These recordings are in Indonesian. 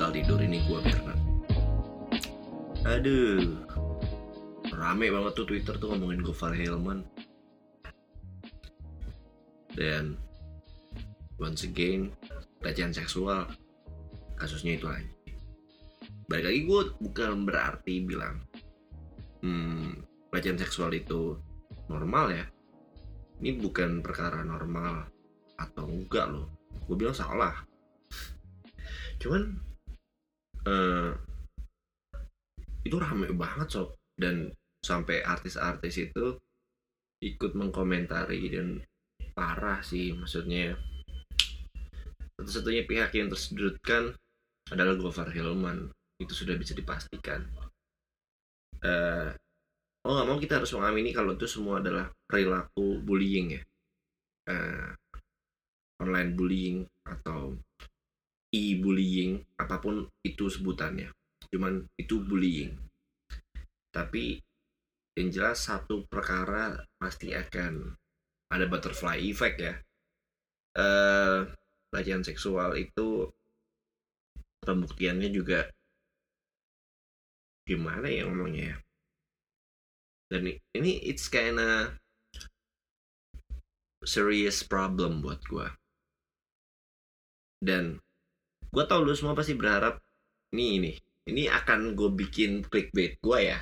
Bekal Tidur ini gue Bernard Aduh. Rame banget tuh Twitter tuh ngomongin Gofar Hilman Dan Once again Pelecehan seksual. Kasusnya itu lagi Balik lagi gue bukan berarti bilang Hmm Pelecehan seksual itu Normal ya. Ini bukan perkara normal Atau enggak loh. Gue bilang salah. Cuman uh, itu rame banget sob. Dan sampai artis-artis itu ikut mengkomentari dan parah sih maksudnya. Satu-satunya pihak yang tersudutkan adalah Gofar Hilman. Itu sudah bisa dipastikan. Uh, oh nggak mau kita harus mengamini kalau itu semua adalah perilaku bullying ya. Uh, online bullying atau e-bullying apa pun itu sebutannya. Cuman itu bullying. Tapi yang jelas satu perkara pasti akan ada butterfly effect ya. Uh, pelecehan seksual itu pembuktiannya juga gimana ya ngomongnya ya? Dan ini it's kinda serious problem buat gue dan gue tau lu semua pasti berharap ini ini. Ini akan gue bikin clickbait gue ya.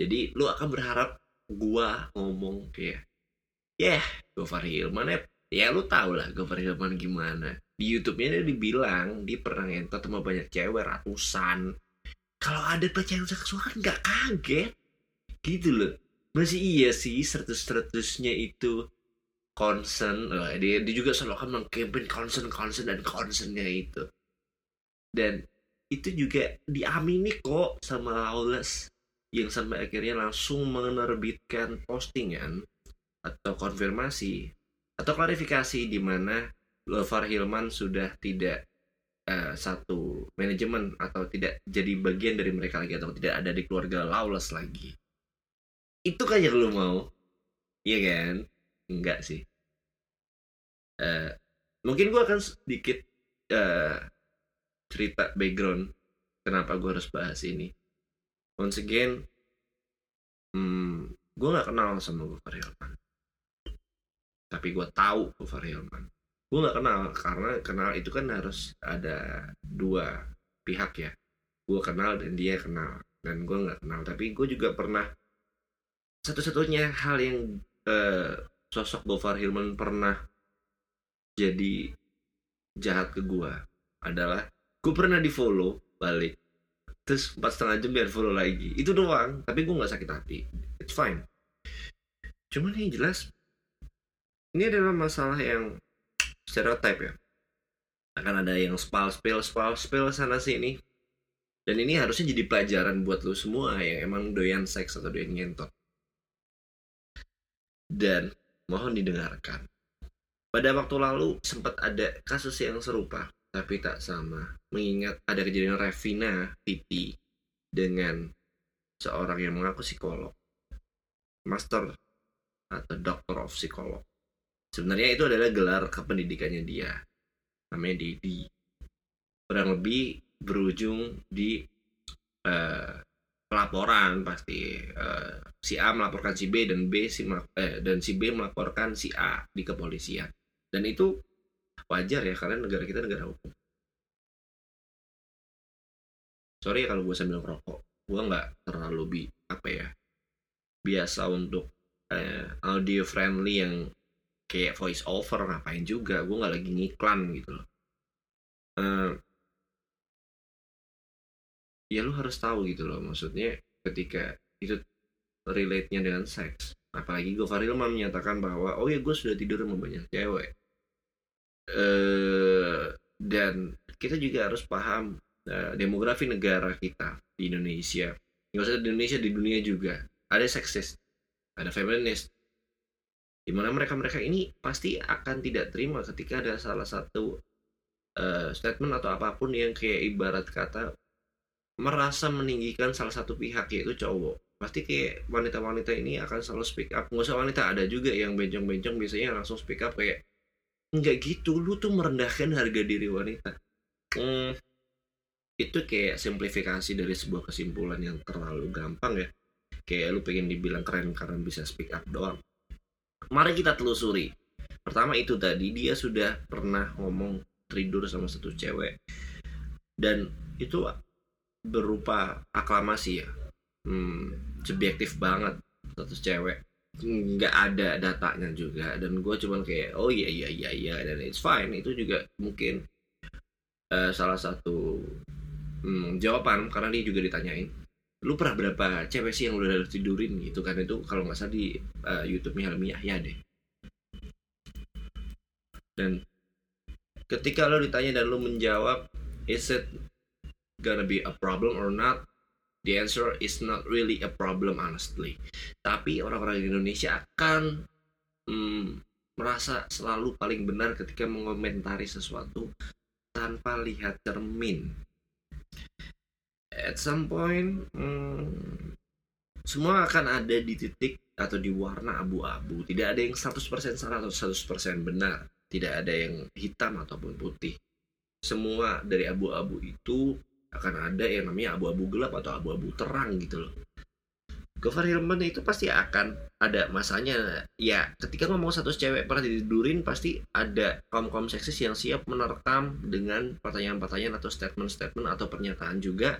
Jadi lu akan berharap gue ngomong kayak ya yeah, Gofar Hilman ya ya lu tau lah Gofar Hilman gimana. Di YouTube-nya dia dibilang dia pernah ngentot sama banyak cewek ratusan. Kalau ada pelecehan seksual kan nggak kaget. Gitu loh. Masih iya sih seratus-seratusnya itu concern oh, dia, dia juga selalu akan mengkampanye concern concern dan concernnya itu. Dan itu juga diamini kok sama Lawless yang sampai akhirnya langsung menerbitkan postingan atau konfirmasi atau klarifikasi di mana Lovar Hilman sudah tidak uh, satu manajemen atau tidak jadi bagian dari mereka lagi atau tidak ada di keluarga Lawless lagi. Itu kan yang lu mau? Iya kan enggak sih. Uh, mungkin gue akan sedikit uh, cerita background kenapa gue harus bahas ini. Once again hmm, gue nggak kenal sama Gofar Hilman. Tapi gue tahu Gofar Hilman. Gue nggak kenal karena kenal itu kan harus ada dua pihak ya. Gue kenal dan dia kenal. Dan gue nggak kenal. Tapi gue juga pernah satu-satunya hal yang uh, sosok Gofar Hilman pernah jadi jahat ke gue adalah gue pernah di follow balik terus empat setengah jam biar follow lagi. Itu doang tapi gue nggak sakit hati. It's fine. Cuman yang jelas ini adalah masalah yang stereotype ya. Akan ada yang spal spell spal spell sana sini. Dan ini harusnya jadi pelajaran buat lo semua yang emang doyan seks atau doyan ngentot. Dan mohon didengarkan. Pada waktu lalu sempat ada kasus yang serupa, tapi tak sama. Mengingat ada kejadian Revina Titi dengan seorang yang mengaku psikolog. Master atau Doctor of Psikolog. Sebenarnya itu adalah gelar kependidikannya dia. Namanya Didi. Kurang lebih berujung di uh, pelaporan pasti. Uh, si A melaporkan si B dan B si eh, dan si B melaporkan si A di kepolisian. Dan itu wajar ya karena negara kita negara hukum. Sorry ya kalau gue sambil ngerokok. Gue nggak terlalu bi apa ya biasa untuk eh, audio friendly yang kayak voice over ngapain juga. Gue nggak lagi ngiklan gitu loh. Uh, ya lu harus tahu gitu loh maksudnya ketika itu relate-nya dengan seks. Apalagi Gofar Hilman menyatakan bahwa oh ya gue sudah tidur sama banyak cewek. Uh, dan kita juga harus paham uh, demografi negara kita di Indonesia. Nggak usah di Indonesia di dunia juga. Ada seksis ada feminis di mana mereka-mereka ini pasti akan tidak terima ketika ada salah satu uh, statement atau apa pun yang kayak ibarat kata merasa meninggikan salah satu pihak yaitu cowok. Pasti kayak wanita-wanita ini akan selalu speak up. Nggak usah wanita ada juga yang bencong-bencong biasanya langsung speak up kayak nggak gitu lu tuh merendahkan harga diri wanita. Hmm, itu kayak simplifikasi dari sebuah kesimpulan yang terlalu gampang ya. Kayak lu pengen dibilang keren karena bisa speak up doang. Mari kita telusuri. Pertama itu tadi dia sudah pernah ngomong tidur sama satu cewek. Dan itu berupa aklamasi ya. Hmm, subjektif banget satu cewek. Nggak ada datanya juga dan gue cuman kayak oh iya iya iya iya dan it's fine. Itu juga mungkin uh, salah satu hmm, jawaban karena dia juga ditanyain lu pernah berapa cewek sih yang udah tidurin? Gitu kan itu kalau nggak salah di uh, YouTube-nya Helmi Yahya deh. Dan ketika lo ditanya dan lo menjawab is it gonna be a problem or not the answer is not really a problem honestly. Tapi orang-orang Indonesia akan hmm, merasa selalu paling benar ketika mengomentari sesuatu tanpa lihat cermin. At some point hmm, semua akan ada di titik atau di warna abu-abu. Tidak ada yang 100% salah atau 100% benar. Tidak ada yang hitam ataupun putih. Semua dari abu-abu itu akan ada yang namanya abu-abu gelap atau abu-abu terang gitu loh. Hilman itu pasti akan ada masanya. Ya ketika ngomong satu cewek pernah tidurin pasti ada kaum kaum seksis yang siap menerkam dengan pertanyaan-pertanyaan atau statement-statement atau pernyataan juga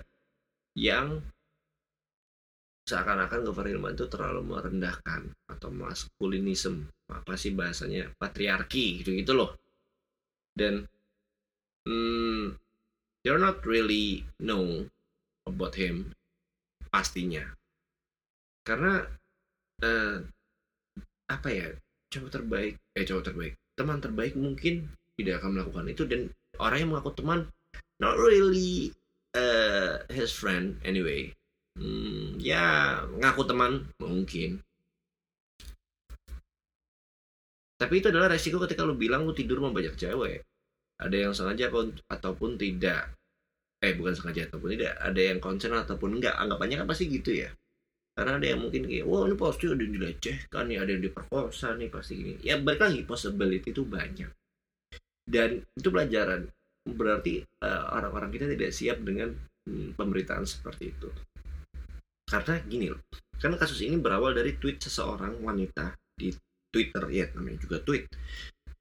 yang seakan-akan Hilman itu terlalu merendahkan atau maskulinisme. Apa sih bahasanya? Patriarki gitu gitu loh. Dan hmm, you're not really know about him pastinya. Karena uh, apa ya cowok terbaik eh cowok terbaik teman terbaik mungkin tidak akan melakukan itu. Dan orang yang mengaku teman not really uh, his friend anyway. Hmm, ya ngaku teman mungkin. Tapi itu adalah resiko ketika lu bilang lu tidur sama banyak cewek. Ada yang sengaja ataupun tidak eh bukan sengaja ataupun tidak ada yang concern ataupun enggak. Anggapannya kan pasti gitu ya. Karena ada yang mungkin kayak wah ini pasti ada yang dilecehkan nih ada yang diperkosa nih pasti gini. Ya balik lagi possibility itu banyak. Dan itu pelajaran. Berarti eh, orang-orang kita tidak siap dengan hmm, pemberitaan seperti itu. Karena gini loh karena kasus ini berawal dari tweet seseorang wanita di Twitter ya namanya juga tweet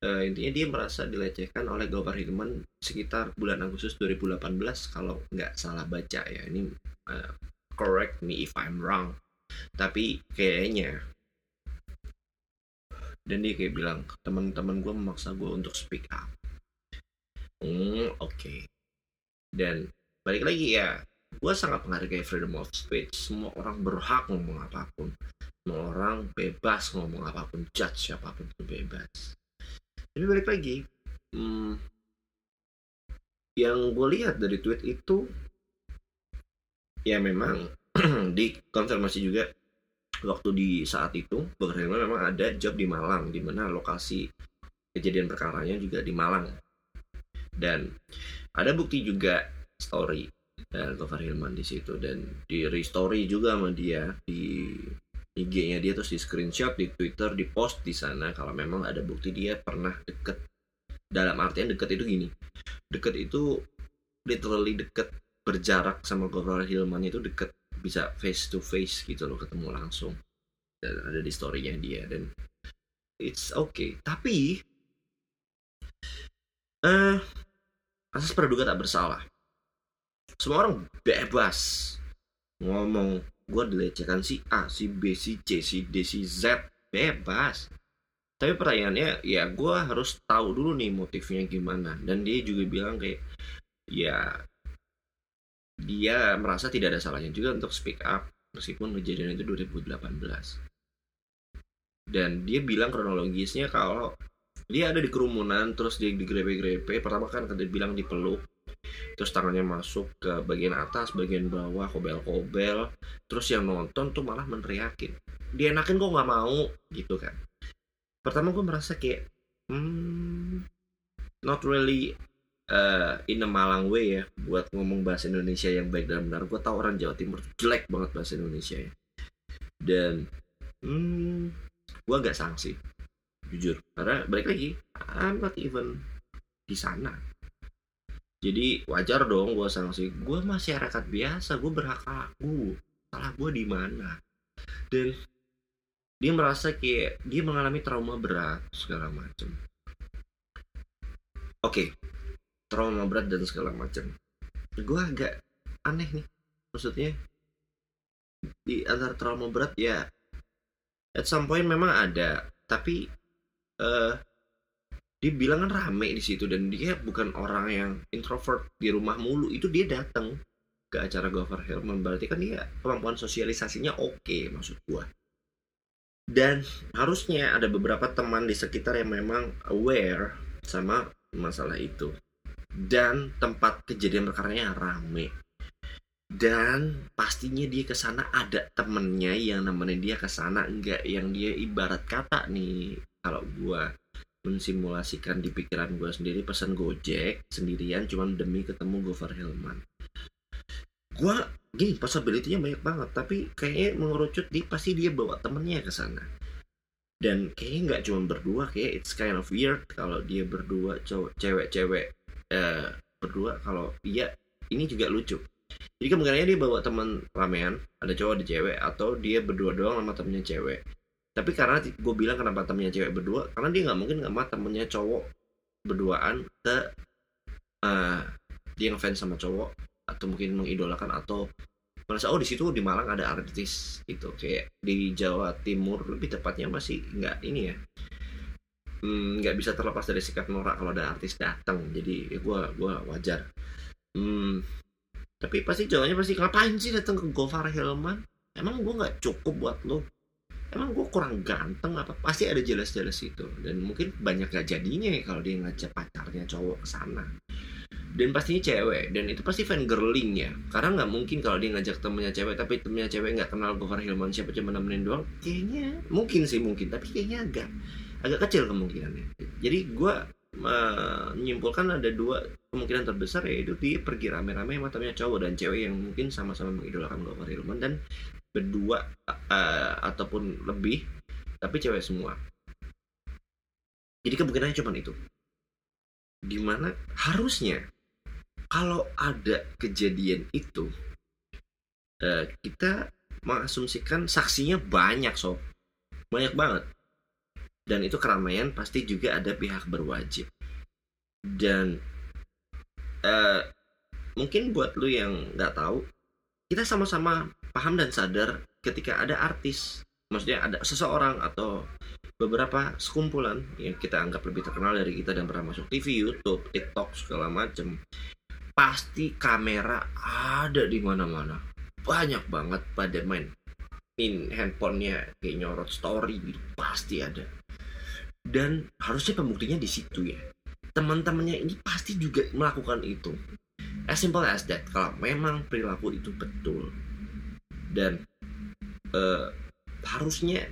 uh, intinya dia merasa dilecehkan oleh Gopar Hilman sekitar bulan Agustus 2018 kalau nggak salah baca ya. Ini uh, correct me if I'm wrong. Tapi kayaknya dan dia kayak bilang teman-teman gue memaksa gue untuk speak up. Hmm oke. Okay. dan balik lagi ya gue sangat menghargai freedom of speech. Semua orang berhak ngomong apa pun. Semua orang bebas ngomong apa pun judge siapa pun itu bebas tapi balik lagi. Hmm, yang gue lihat dari tweet itu ya memang dikonfirmasi juga waktu di saat itu bahwa memang ada job di Malang di mana lokasi kejadian perkaranya juga di Malang. Dan ada bukti juga story dan Gofar Hilman di situ. Dan di restory juga sama dia di IG-nya dia terus di screenshot di Twitter di post di sana kalau memang ada bukti dia pernah deket. Dalam artian deket itu gini deket itu literally deket berjarak sama Gofar Hilman itu deket bisa face to face gitu loh ketemu langsung. Dan ada di storynya dia dan it's okay. Tapi eh uh, asas praduga tak bersalah. Semua orang bebas ngomong gue dilecehkan si A, si B, si C, si D, si Z bebas. Tapi pertanyaannya ya gue harus tahu dulu nih motifnya gimana. Dan dia juga bilang kayak ya dia merasa tidak ada salahnya juga untuk speak up meskipun kejadian itu 2018. Dan dia bilang kronologisnya kalau dia ada di kerumunan terus dia digrepe-grepe pertama kan dia bilang dipeluk terus tangannya masuk ke bagian atas bagian bawah kobel-kobel. Terus yang nonton tuh malah meneriakin. Dia enakin kok nggak mau gitu kan. Pertama gue merasa kayak hmm, not really uh, in a Malang way ya buat ngomong bahasa Indonesia yang baik dan benar. Gue tau orang Jawa Timur jelek banget bahasa Indonesia ya. Dan hmm, gue agak sanksi jujur. Karena balik lagi I'm not even di sana jadi wajar dong gue sanksi gue masyarakat biasa gue berhak aku. Salah gue di mana? Dan dia merasa kayak dia mengalami trauma berat segala macam oke trauma berat dan segala macam gue agak aneh nih maksudnya. Di antara trauma berat ya at some point memang ada. Tapi uh, dia bilang kan rame di situ dan dia bukan orang yang introvert di rumah mulu. Itu dia datang ke acara Gopher Hilman berarti kan dia kemampuan sosialisasinya oke okay, maksud gua. Dan harusnya ada beberapa teman di sekitar yang memang aware sama masalah itu. Dan tempat kejadian perkaranya rame. Dan pastinya dia ke sana ada temennya yang nemenin dia ke sana. Enggak yang dia ibarat kata nih kalau gua mensimulasikan di pikiran gue sendiri pesan gojek sendirian cuman demi ketemu Gofar Hilman gue gini possibility-nya banyak banget tapi kayaknya mengerucut di pasti dia bawa temennya ke sana. Dan kayaknya nggak cuma berdua kayak it's kind of weird kalau dia berdua cowok cewek-cewek uh, berdua kalau iya ini juga lucu. Jadi kemungkinannya dia bawa teman ramean ada cowok ada cewek atau dia berdua doang sama temennya cewek tapi karena gue bilang kenapa temennya cewek berdua karena dia nggak mungkin sama temennya cowok berduaan ke uh, dia ngefans sama cowok atau mungkin mengidolakan atau merasa oh di situ di Malang ada artis gitu. Kayak di Jawa Timur lebih tepatnya masih nggak ini ya. Hmm, nggak hmm, bisa terlepas dari sikap norak kalau ada artis datang. Jadi ya gue gua wajar. Hmm, tapi pasti jawabannya pasti ngapain sih datang ke Gofar Hilman? Emang gue nggak cukup buat lo emang gue kurang ganteng apa? Pasti ada jelas-jelas itu. Dan mungkin banyak gak jadinya ya kalau dia ngajak pacarnya cowok ke sana. Dan pastinya cewek. Dan itu pasti fan girling ya. Karena nggak mungkin kalau dia ngajak temennya cewek tapi temennya cewek nggak kenal Gofar Hilman siapa cuma nemenin doang kayaknya mungkin sih mungkin. Tapi kayaknya agak agak kecil kemungkinannya. Jadi gue menyimpulkan ada dua kemungkinan terbesar yaitu dia pergi rame-rame sama cowok dan cewek yang mungkin sama-sama mengidolakan Gofar Hilman dan berdua uh, ataupun lebih tapi cewek semua. Jadi kemungkinannya cuma itu. Di mana harusnya kalau ada kejadian itu uh, kita mengasumsikan saksinya banyak sob. Banyak banget. Dan itu keramaian pasti juga ada pihak berwajib. Dan uh, mungkin buat lu yang nggak tahu kita sama-sama paham dan sadar ketika ada artis maksudnya ada seseorang atau beberapa sekumpulan yang kita anggap lebih terkenal dari kita dan pernah masuk TV, YouTube, TikTok segala macam pasti kamera ada di mana-mana. Banyak banget pada main. In handphonenya kayak nyorot story gitu pasti ada. Dan harusnya pembuktinya di situ ya. Teman-temannya ini pasti juga melakukan itu as simple as that. Kalau memang perilaku itu betul dan uh, harusnya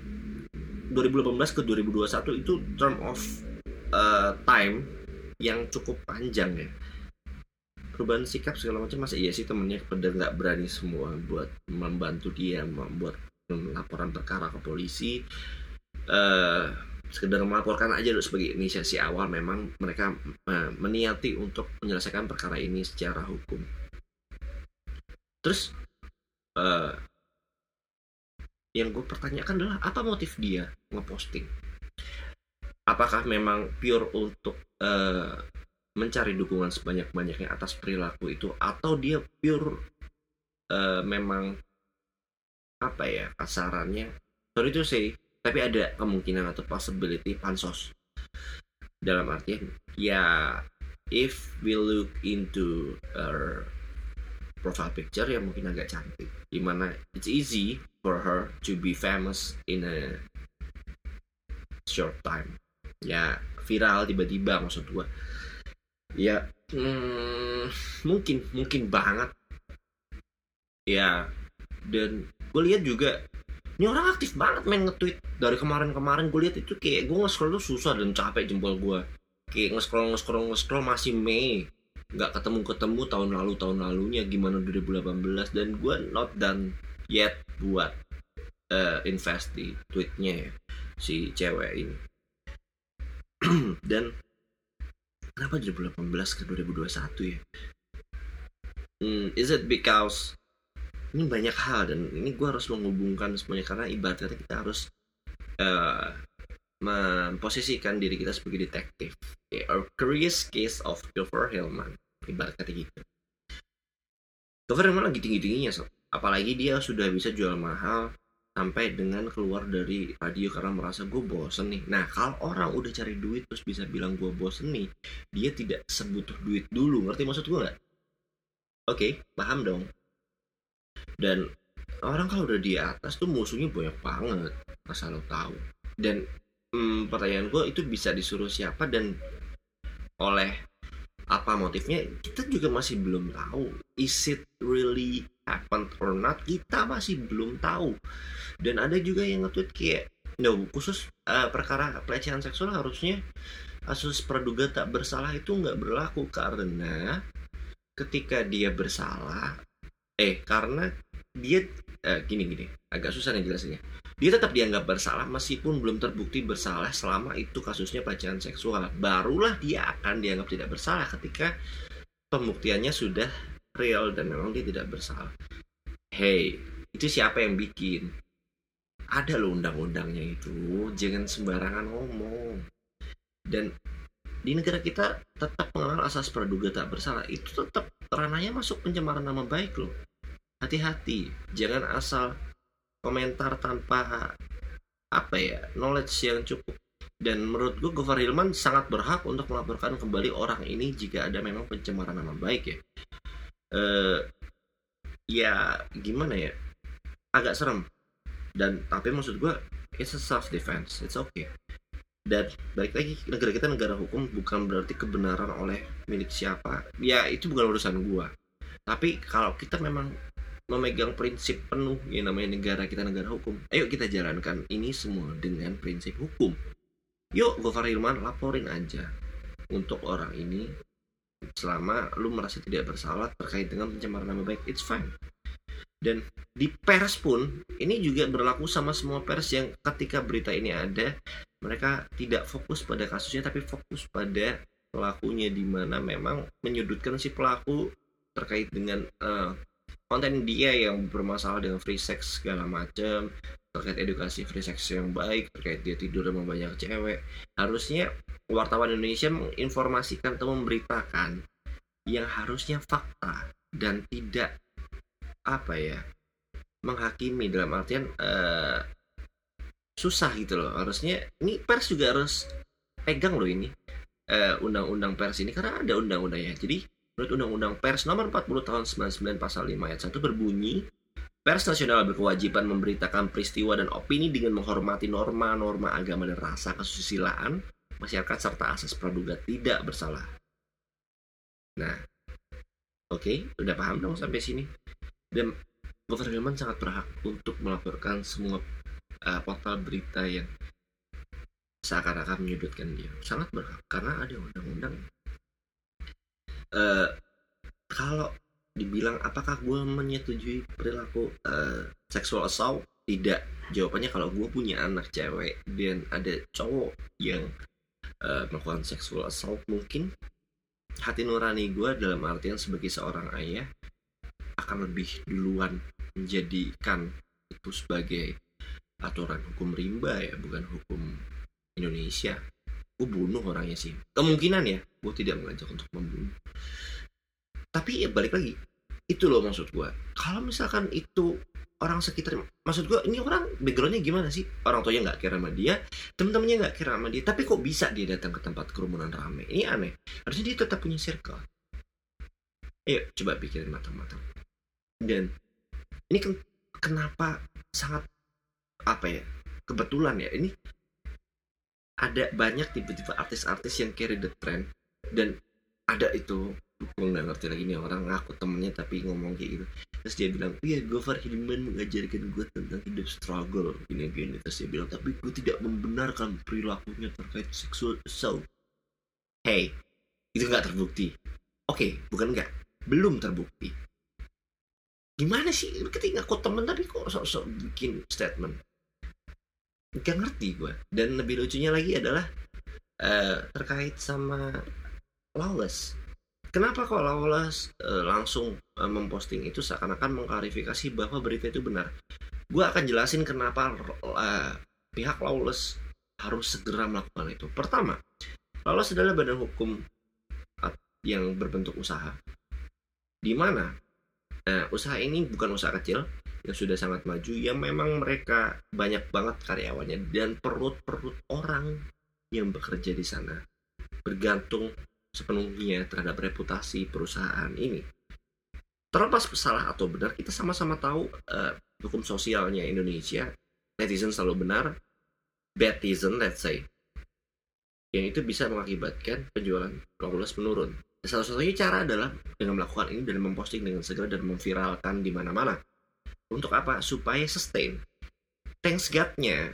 2018 ke 2021 itu term of uh, time yang cukup panjang ya. Perubahan sikap segala macam masa iya sih temennya pada nggak berani semua buat membantu dia membuat laporan perkara ke polisi uh, sekedar melaporkan aja dulu sebagai inisiasi awal memang mereka uh, meniati untuk menyelesaikan perkara ini secara hukum. Terus uh, yang gue pertanyakan adalah apa motif dia ngeposting? Apakah memang pure untuk uh, mencari dukungan sebanyak-banyaknya atas perilaku itu atau dia pure uh, memang apa ya kasarannya? Sorry itu sih tapi ada kemungkinan atau possibility pansos. Dalam artian ya if we look into her profile picture ya mungkin agak cantik. Di mana it's easy for her to be famous in a short time. Ya viral tiba-tiba maksud gue ya hmm, mungkin mungkin banget. Ya dan gue lihat juga ini orang aktif banget main nge-tweet. Dari kemarin-kemarin gue lihat itu kayak gue nge-scroll tuh susah dan capek jempol gue kayak nge-scroll nge-scroll nge-scroll masih Mei. Nggak ketemu ketemu tahun lalu tahun lalunya gimana 2018 dan gue not done yet buat uh, invest di tweetnya ya si cewek ini. Dan kenapa 2018 ke 2021 ya? Hmm, is it because ini banyak hal dan ini gue harus menghubungkan semuanya karena ibaratnya kita harus uh, memposisikan diri kita sebagai detektif. A curious case of Christopher Hillman. Ibarat kata gitu. Christopher Hillman lagi tinggi tingginya so apalagi dia sudah bisa jual mahal sampai dengan keluar dari radio karena merasa gue bosen nih. Nah kalau orang udah cari duit terus bisa bilang gue bosen nih dia tidak sebutuh duit dulu. Ngerti maksud gue nggak? Oke okay, paham dong dan orang kalau udah di atas tuh musuhnya banyak banget asal lo tahu. Dan hmm, pertanyaan gue itu bisa disuruh siapa dan oleh apa motifnya kita juga masih belum tahu. Is it really happened or not? Kita masih belum tahu. Dan ada juga yang nge-tweet kayak no khusus uh, perkara pelecehan seksual harusnya kasus praduga tak bersalah itu nggak berlaku karena ketika dia bersalah eh karena dia uh, gini gini. Agak susah nih jelasinnya. Dia tetap dianggap bersalah meskipun belum terbukti bersalah selama itu kasusnya pelecehan seksual. Barulah dia akan dianggap tidak bersalah ketika pembuktiannya sudah real dan memang dia tidak bersalah. Hey itu siapa yang bikin? Ada loh undang-undangnya itu. Jangan sembarangan ngomong. Dan di negara kita tetap mengenal asas praduga tak bersalah. Itu tetap ranahnya masuk pencemaran nama baik loh. Hati-hati. Jangan asal komentar tanpa apa ya knowledge yang cukup. Dan menurut gue Gofar Hilman sangat berhak untuk melaporkan kembali orang ini jika ada memang pencemaran nama baik ya. Uh, ya gimana ya? Agak serem. Dan tapi maksud gue it's a self defense it's okay dan balik lagi negara kita negara hukum bukan berarti kebenaran oleh milik siapa. Ya itu bukan urusan gue tapi kalau kita memang memegang prinsip penuh yang namanya negara kita negara hukum ayo kita jalankan ini semua dengan prinsip hukum. Yuk Gofar Hilman laporin aja untuk orang ini selama lu merasa tidak bersalah terkait dengan pencemaran nama baik it's fine. Dan di pers pun ini juga berlaku sama semua pers yang ketika berita ini ada mereka tidak fokus pada kasusnya tapi fokus pada pelakunya di mana memang menyudutkan si pelaku terkait dengan uh, konten dia yang bermasalah dengan free sex segala macam terkait edukasi free sex yang baik terkait dia tidur sama banyak cewek. Harusnya wartawan Indonesia menginformasikan atau memberitakan yang harusnya fakta dan tidak apa ya menghakimi dalam artian uh, susah gitu loh harusnya ini pers juga harus pegang loh ini eh, undang-undang pers ini karena ada undang-undangnya jadi menurut undang-undang pers nomor 40 tahun 99 pasal 5 ayat 1 berbunyi Pers nasional berkewajiban memberitakan peristiwa dan opini dengan menghormati norma-norma agama dan rasa kesusilaan masyarakat serta asas praduga tidak bersalah. Nah, oke, okay, udah paham dong sampai sini. Dan Gubernur sangat berhak untuk melaporkan semua uh, portal berita yang seakan-akan menyudutkan dia. Sangat berhak karena ada undang-undang. Uh, kalau dibilang apakah gue menyetujui perilaku uh, sexual assault tidak jawabannya kalau gue punya anak cewek dan ada cowok yang uh, melakukan sexual assault mungkin hati nurani gue dalam artian sebagai seorang ayah akan lebih duluan menjadikan itu sebagai aturan hukum rimba ya bukan hukum Indonesia. Gue bunuh orangnya sih. Kemungkinan ya gue tidak mengajak untuk membunuh. Tapi ya balik lagi. Itu loh maksud gue kalau misalkan itu orang sekitar maksud gue ini orang backgroundnya gimana sih? Orang tuanya nggak kira sama dia temen-temennya nggak kira sama dia tapi kok bisa dia datang ke tempat kerumunan rame? Ini aneh. Harusnya dia tetap punya circle. Ayo coba pikirin matang-matang. Dan ini kenapa sangat apa ya kebetulan ya ini ada banyak tipe-tipe artis-artis yang carry the trend dan ada itu gue nggak ngerti lagi nih orang ngaku temennya tapi ngomong kayak gitu. Terus dia bilang iya Gofar Hilman mengajarkan gue tentang hidup struggle gini gini. Terus dia bilang tapi gue tidak membenarkan perilakunya terkait seksual assault. Hey itu nggak terbukti. Oke okay, bukan nggak belum terbukti. Gimana sih? Ketika ngaku temen tapi kok sok-sok bikin statement gak ngerti gue dan lebih lucunya lagi adalah uh, terkait sama lawless. Kenapa kok lawless uh, langsung uh, memposting itu seakan-akan mengklarifikasi bahwa berita itu benar? Gue akan jelasin kenapa uh, pihak lawless harus segera melakukan itu. Pertama lawless adalah badan hukum yang berbentuk usaha. Di mana uh, usaha ini bukan usaha kecil yang sudah sangat maju yang memang mereka banyak banget karyawannya dan perut-perut orang yang bekerja di sana bergantung sepenuhnya terhadap reputasi perusahaan ini. Terlepas salah atau benar, kita sama-sama tahu uh, hukum sosialnya Indonesia, netizen selalu benar, betizen let's say, yang itu bisa mengakibatkan penjualan lawless menurun. Salah satunya cara adalah dengan melakukan ini dan memposting dengan segera dan memviralkan di mana-mana. Untuk apa? Supaya sustain. Thanks God-nya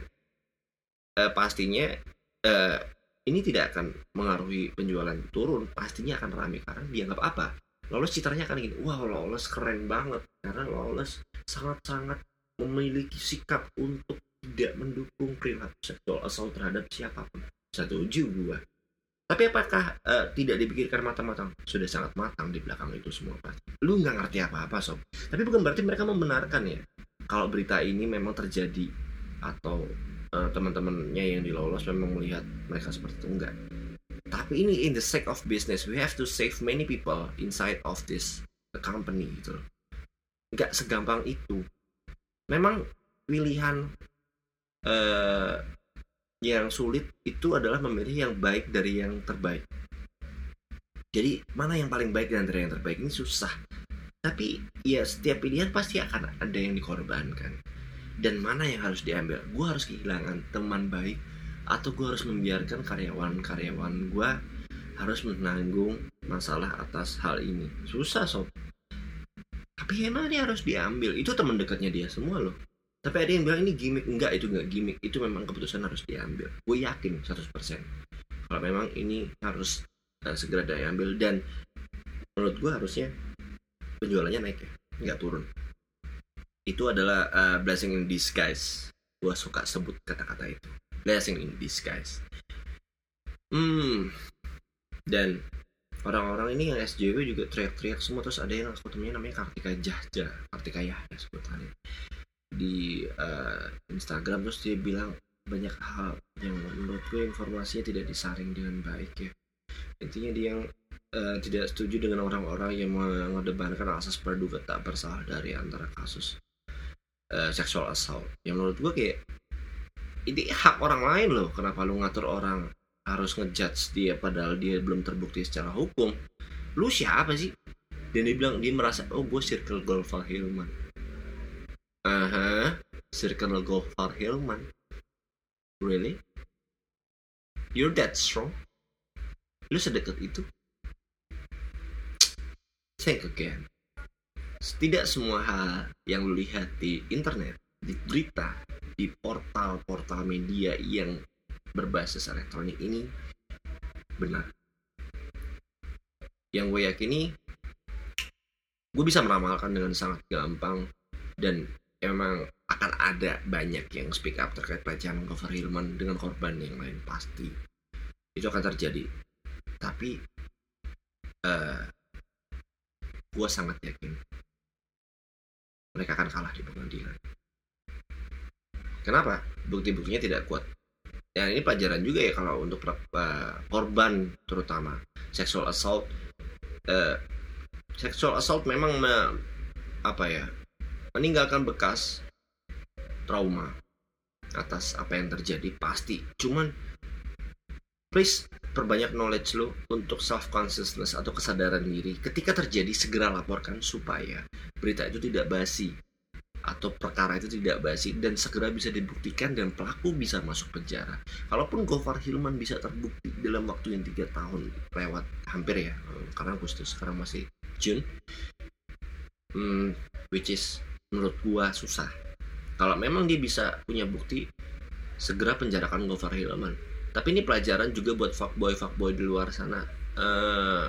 uh, pastinya uh, ini tidak akan mengaruhi penjualan turun. Pastinya akan ramai karena dianggap apa? Lolos citranya akan gini, wah Lolos keren banget karena Lolos sangat-sangat memiliki sikap untuk tidak mendukung perilaku seksual asal terhadap siapa pun. Satu Setuju gua. Tapi apakah uh, tidak dipikirkan matang-matang? Sudah sangat matang di belakang itu semua pasti. Lu nggak ngerti apa-apa sob. Tapi bukan berarti mereka membenarkan ya. Kalau berita ini memang terjadi atau uh, teman-temannya yang dilolos memang melihat mereka seperti itu enggak. Tapi ini in the sake of business, we have to save many people inside of this company gitu. Enggak segampang itu. Memang pilihan uh, yang sulit itu adalah memilih yang baik dari yang terbaik. Jadi mana yang paling baik dari yang terbaik ini susah. Tapi ya setiap pilihan pasti akan ada yang dikorbankan. Dan mana yang harus diambil? Gue harus kehilangan teman baik atau gue harus membiarkan karyawan-karyawan gue harus menanggung masalah atas hal ini. Susah sob. Tapi emang ini harus diambil. Itu teman dekatnya dia semua loh tapi ada yang bilang ini gimmick. Enggak itu enggak gimmick. Itu memang keputusan harus diambil. Gue yakin 100% kalau memang ini harus uh, segera diambil dan menurut gue harusnya penjualannya naik ya nggak turun. Itu adalah uh, blessing in disguise. Gue suka sebut kata-kata itu. Blessing in disguise. Hmm. Dan orang-orang ini yang SJW juga teriak-teriak semua. Terus ada yang temunya namanya Kartika Jahja. Kartika Yahya sebutannya di uh, Instagram terus dia bilang banyak hal yang menurut gue informasinya tidak disaring dengan baik ya. Intinya dia yang uh, tidak setuju dengan orang-orang yang mengedepankan asas praduga tak bersalah dari antara kasus uh, sexual assault. Yang menurut gue kayak ini hak orang lain loh kenapa lu ngatur orang harus ngejudge dia padahal dia belum terbukti secara hukum. Lu siapa sih? Dan dia bilang dia merasa oh gue circle Golfa Hilman Aha, Circle Gofar Hillman. Really? You're that strong? Lu sedekat itu? Think again. Tidak semua hal yang lu lihat di internet, di berita, di portal-portal media yang berbasis elektronik ini benar. Yang gue yakini, gue bisa meramalkan dengan sangat gampang dan emang akan ada banyak yang speak up terkait pelecehan Gofar Hilman dengan korban yang lain pasti. Itu akan terjadi. Tapi uh, eh, gue sangat yakin mereka akan kalah di pengadilan. Kenapa? Bukti-buktinya tidak kuat. Ya ini pelajaran juga ya kalau untuk uh, korban terutama. Sexual assault uh, sexual assault memang me, apa ya meninggalkan bekas trauma atas apa yang terjadi pasti cuman please perbanyak knowledge lo untuk self consciousness atau kesadaran diri ketika terjadi segera laporkan supaya berita itu tidak basi atau perkara itu tidak basi dan segera bisa dibuktikan dan pelaku bisa masuk penjara. Kalaupun Gofar Hilman bisa terbukti dalam waktu yang tiga tahun lewat hampir ya, karena Agustus sekarang masih June, hmm, which is menurut gua susah. Kalau memang dia bisa punya bukti segera penjarakan Gofar Hilman. Tapi ini pelajaran juga buat fuckboy fuckboy di luar sana. Uh,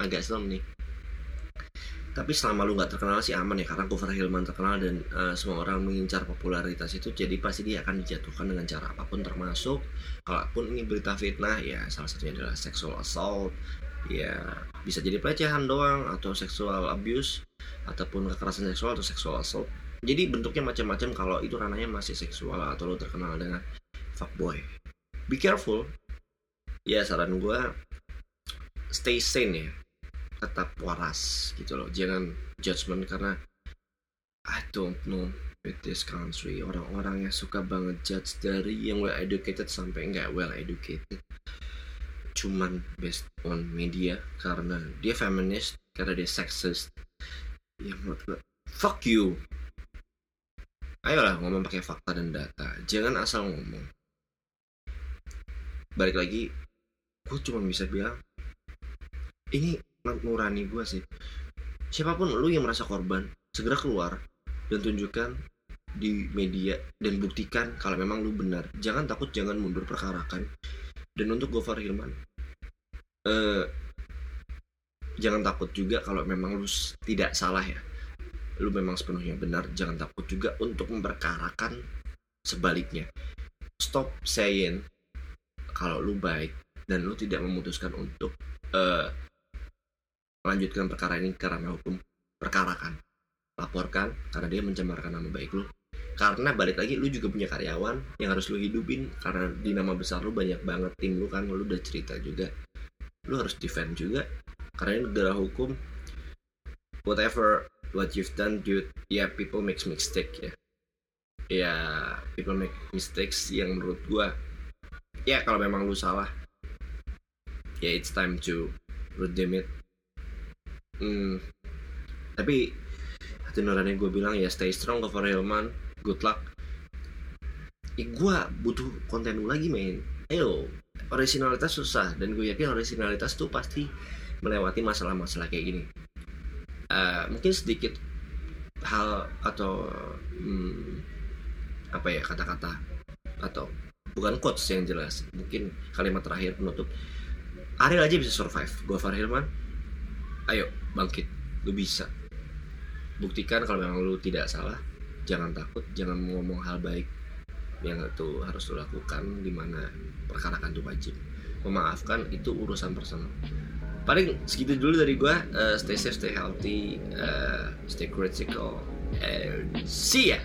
agak serem nih. Tapi selama lu nggak terkenal sih aman ya karena Gofar Hilman terkenal dan uh, semua orang mengincar popularitas itu jadi pasti dia akan dijatuhkan dengan cara apa pun termasuk kalaupun ini berita fitnah ya salah satunya adalah sexual assault ya bisa jadi pelecehan doang atau seksual abuse ataupun kekerasan seksual atau seksual assault. Jadi bentuknya macam-macam kalau itu ranahnya masih seksual atau lo terkenal dengan fuckboy. Be careful. Ya saran gue stay sane ya. Tetap waras gitu loh. Jangan judgment karena I don't know with this country. Orang-orang yang suka banget judge dari yang well educated sampai nggak well educated cuman based on media karena dia feminist karena dia sexist. Ya menurut gue fuck you. Ayolah ngomong pakai fakta dan data. Jangan asal ngomong. Balik lagi gue cuma bisa bilang ini nurani gue sih. Siapa pun lu yang merasa korban segera keluar dan tunjukkan di media dan buktikan kalau memang lu benar. Jangan takut jangan mundur perkarakan dan untuk Gofar Hilman uh, jangan takut juga kalau memang lu tidak salah ya. Lu memang sepenuhnya benar jangan takut juga untuk memperkarakan sebaliknya. Stop saying kalau lu baik dan lu tidak memutuskan untuk uh, melanjutkan perkara ini karena hukum. Perkarakan. Laporkan karena dia mencemarkan nama baik lu karena balik lagi lu juga punya karyawan yang harus lu hidupin. Karena di nama besar lu banyak banget tim lu kan lu udah cerita juga. Lu harus defend juga. Karena ini negara hukum whatever what you've done dude yeah, people makes mistake ya. Ya yeah, people make mistakes yang menurut gua ya yeah, kalau memang lu salah ya yeah, it's time to redeem it. Hmm, tapi hati nurani gue bilang ya stay strong for real man good luck. Ya gue butuh konten lagi main ayo originalitas susah dan gue yakin originalitas tuh pasti melewati masalah-masalah kayak gini. Uh, mungkin sedikit hal atau hmm, apa ya kata-kata atau bukan quotes yang jelas. Mungkin kalimat terakhir penutup. Ariel aja bisa survive. Gue Farhilman ayo bangkit. Lu bisa. Buktikan kalau memang lu tidak salah jangan takut jangan ngomong hal baik yang itu harus lo lakukan di mana perkara kan tuh wajib memaafkan itu urusan personal. Paling segitu dulu dari gue uh, stay safe stay healthy uh, stay critical and see ya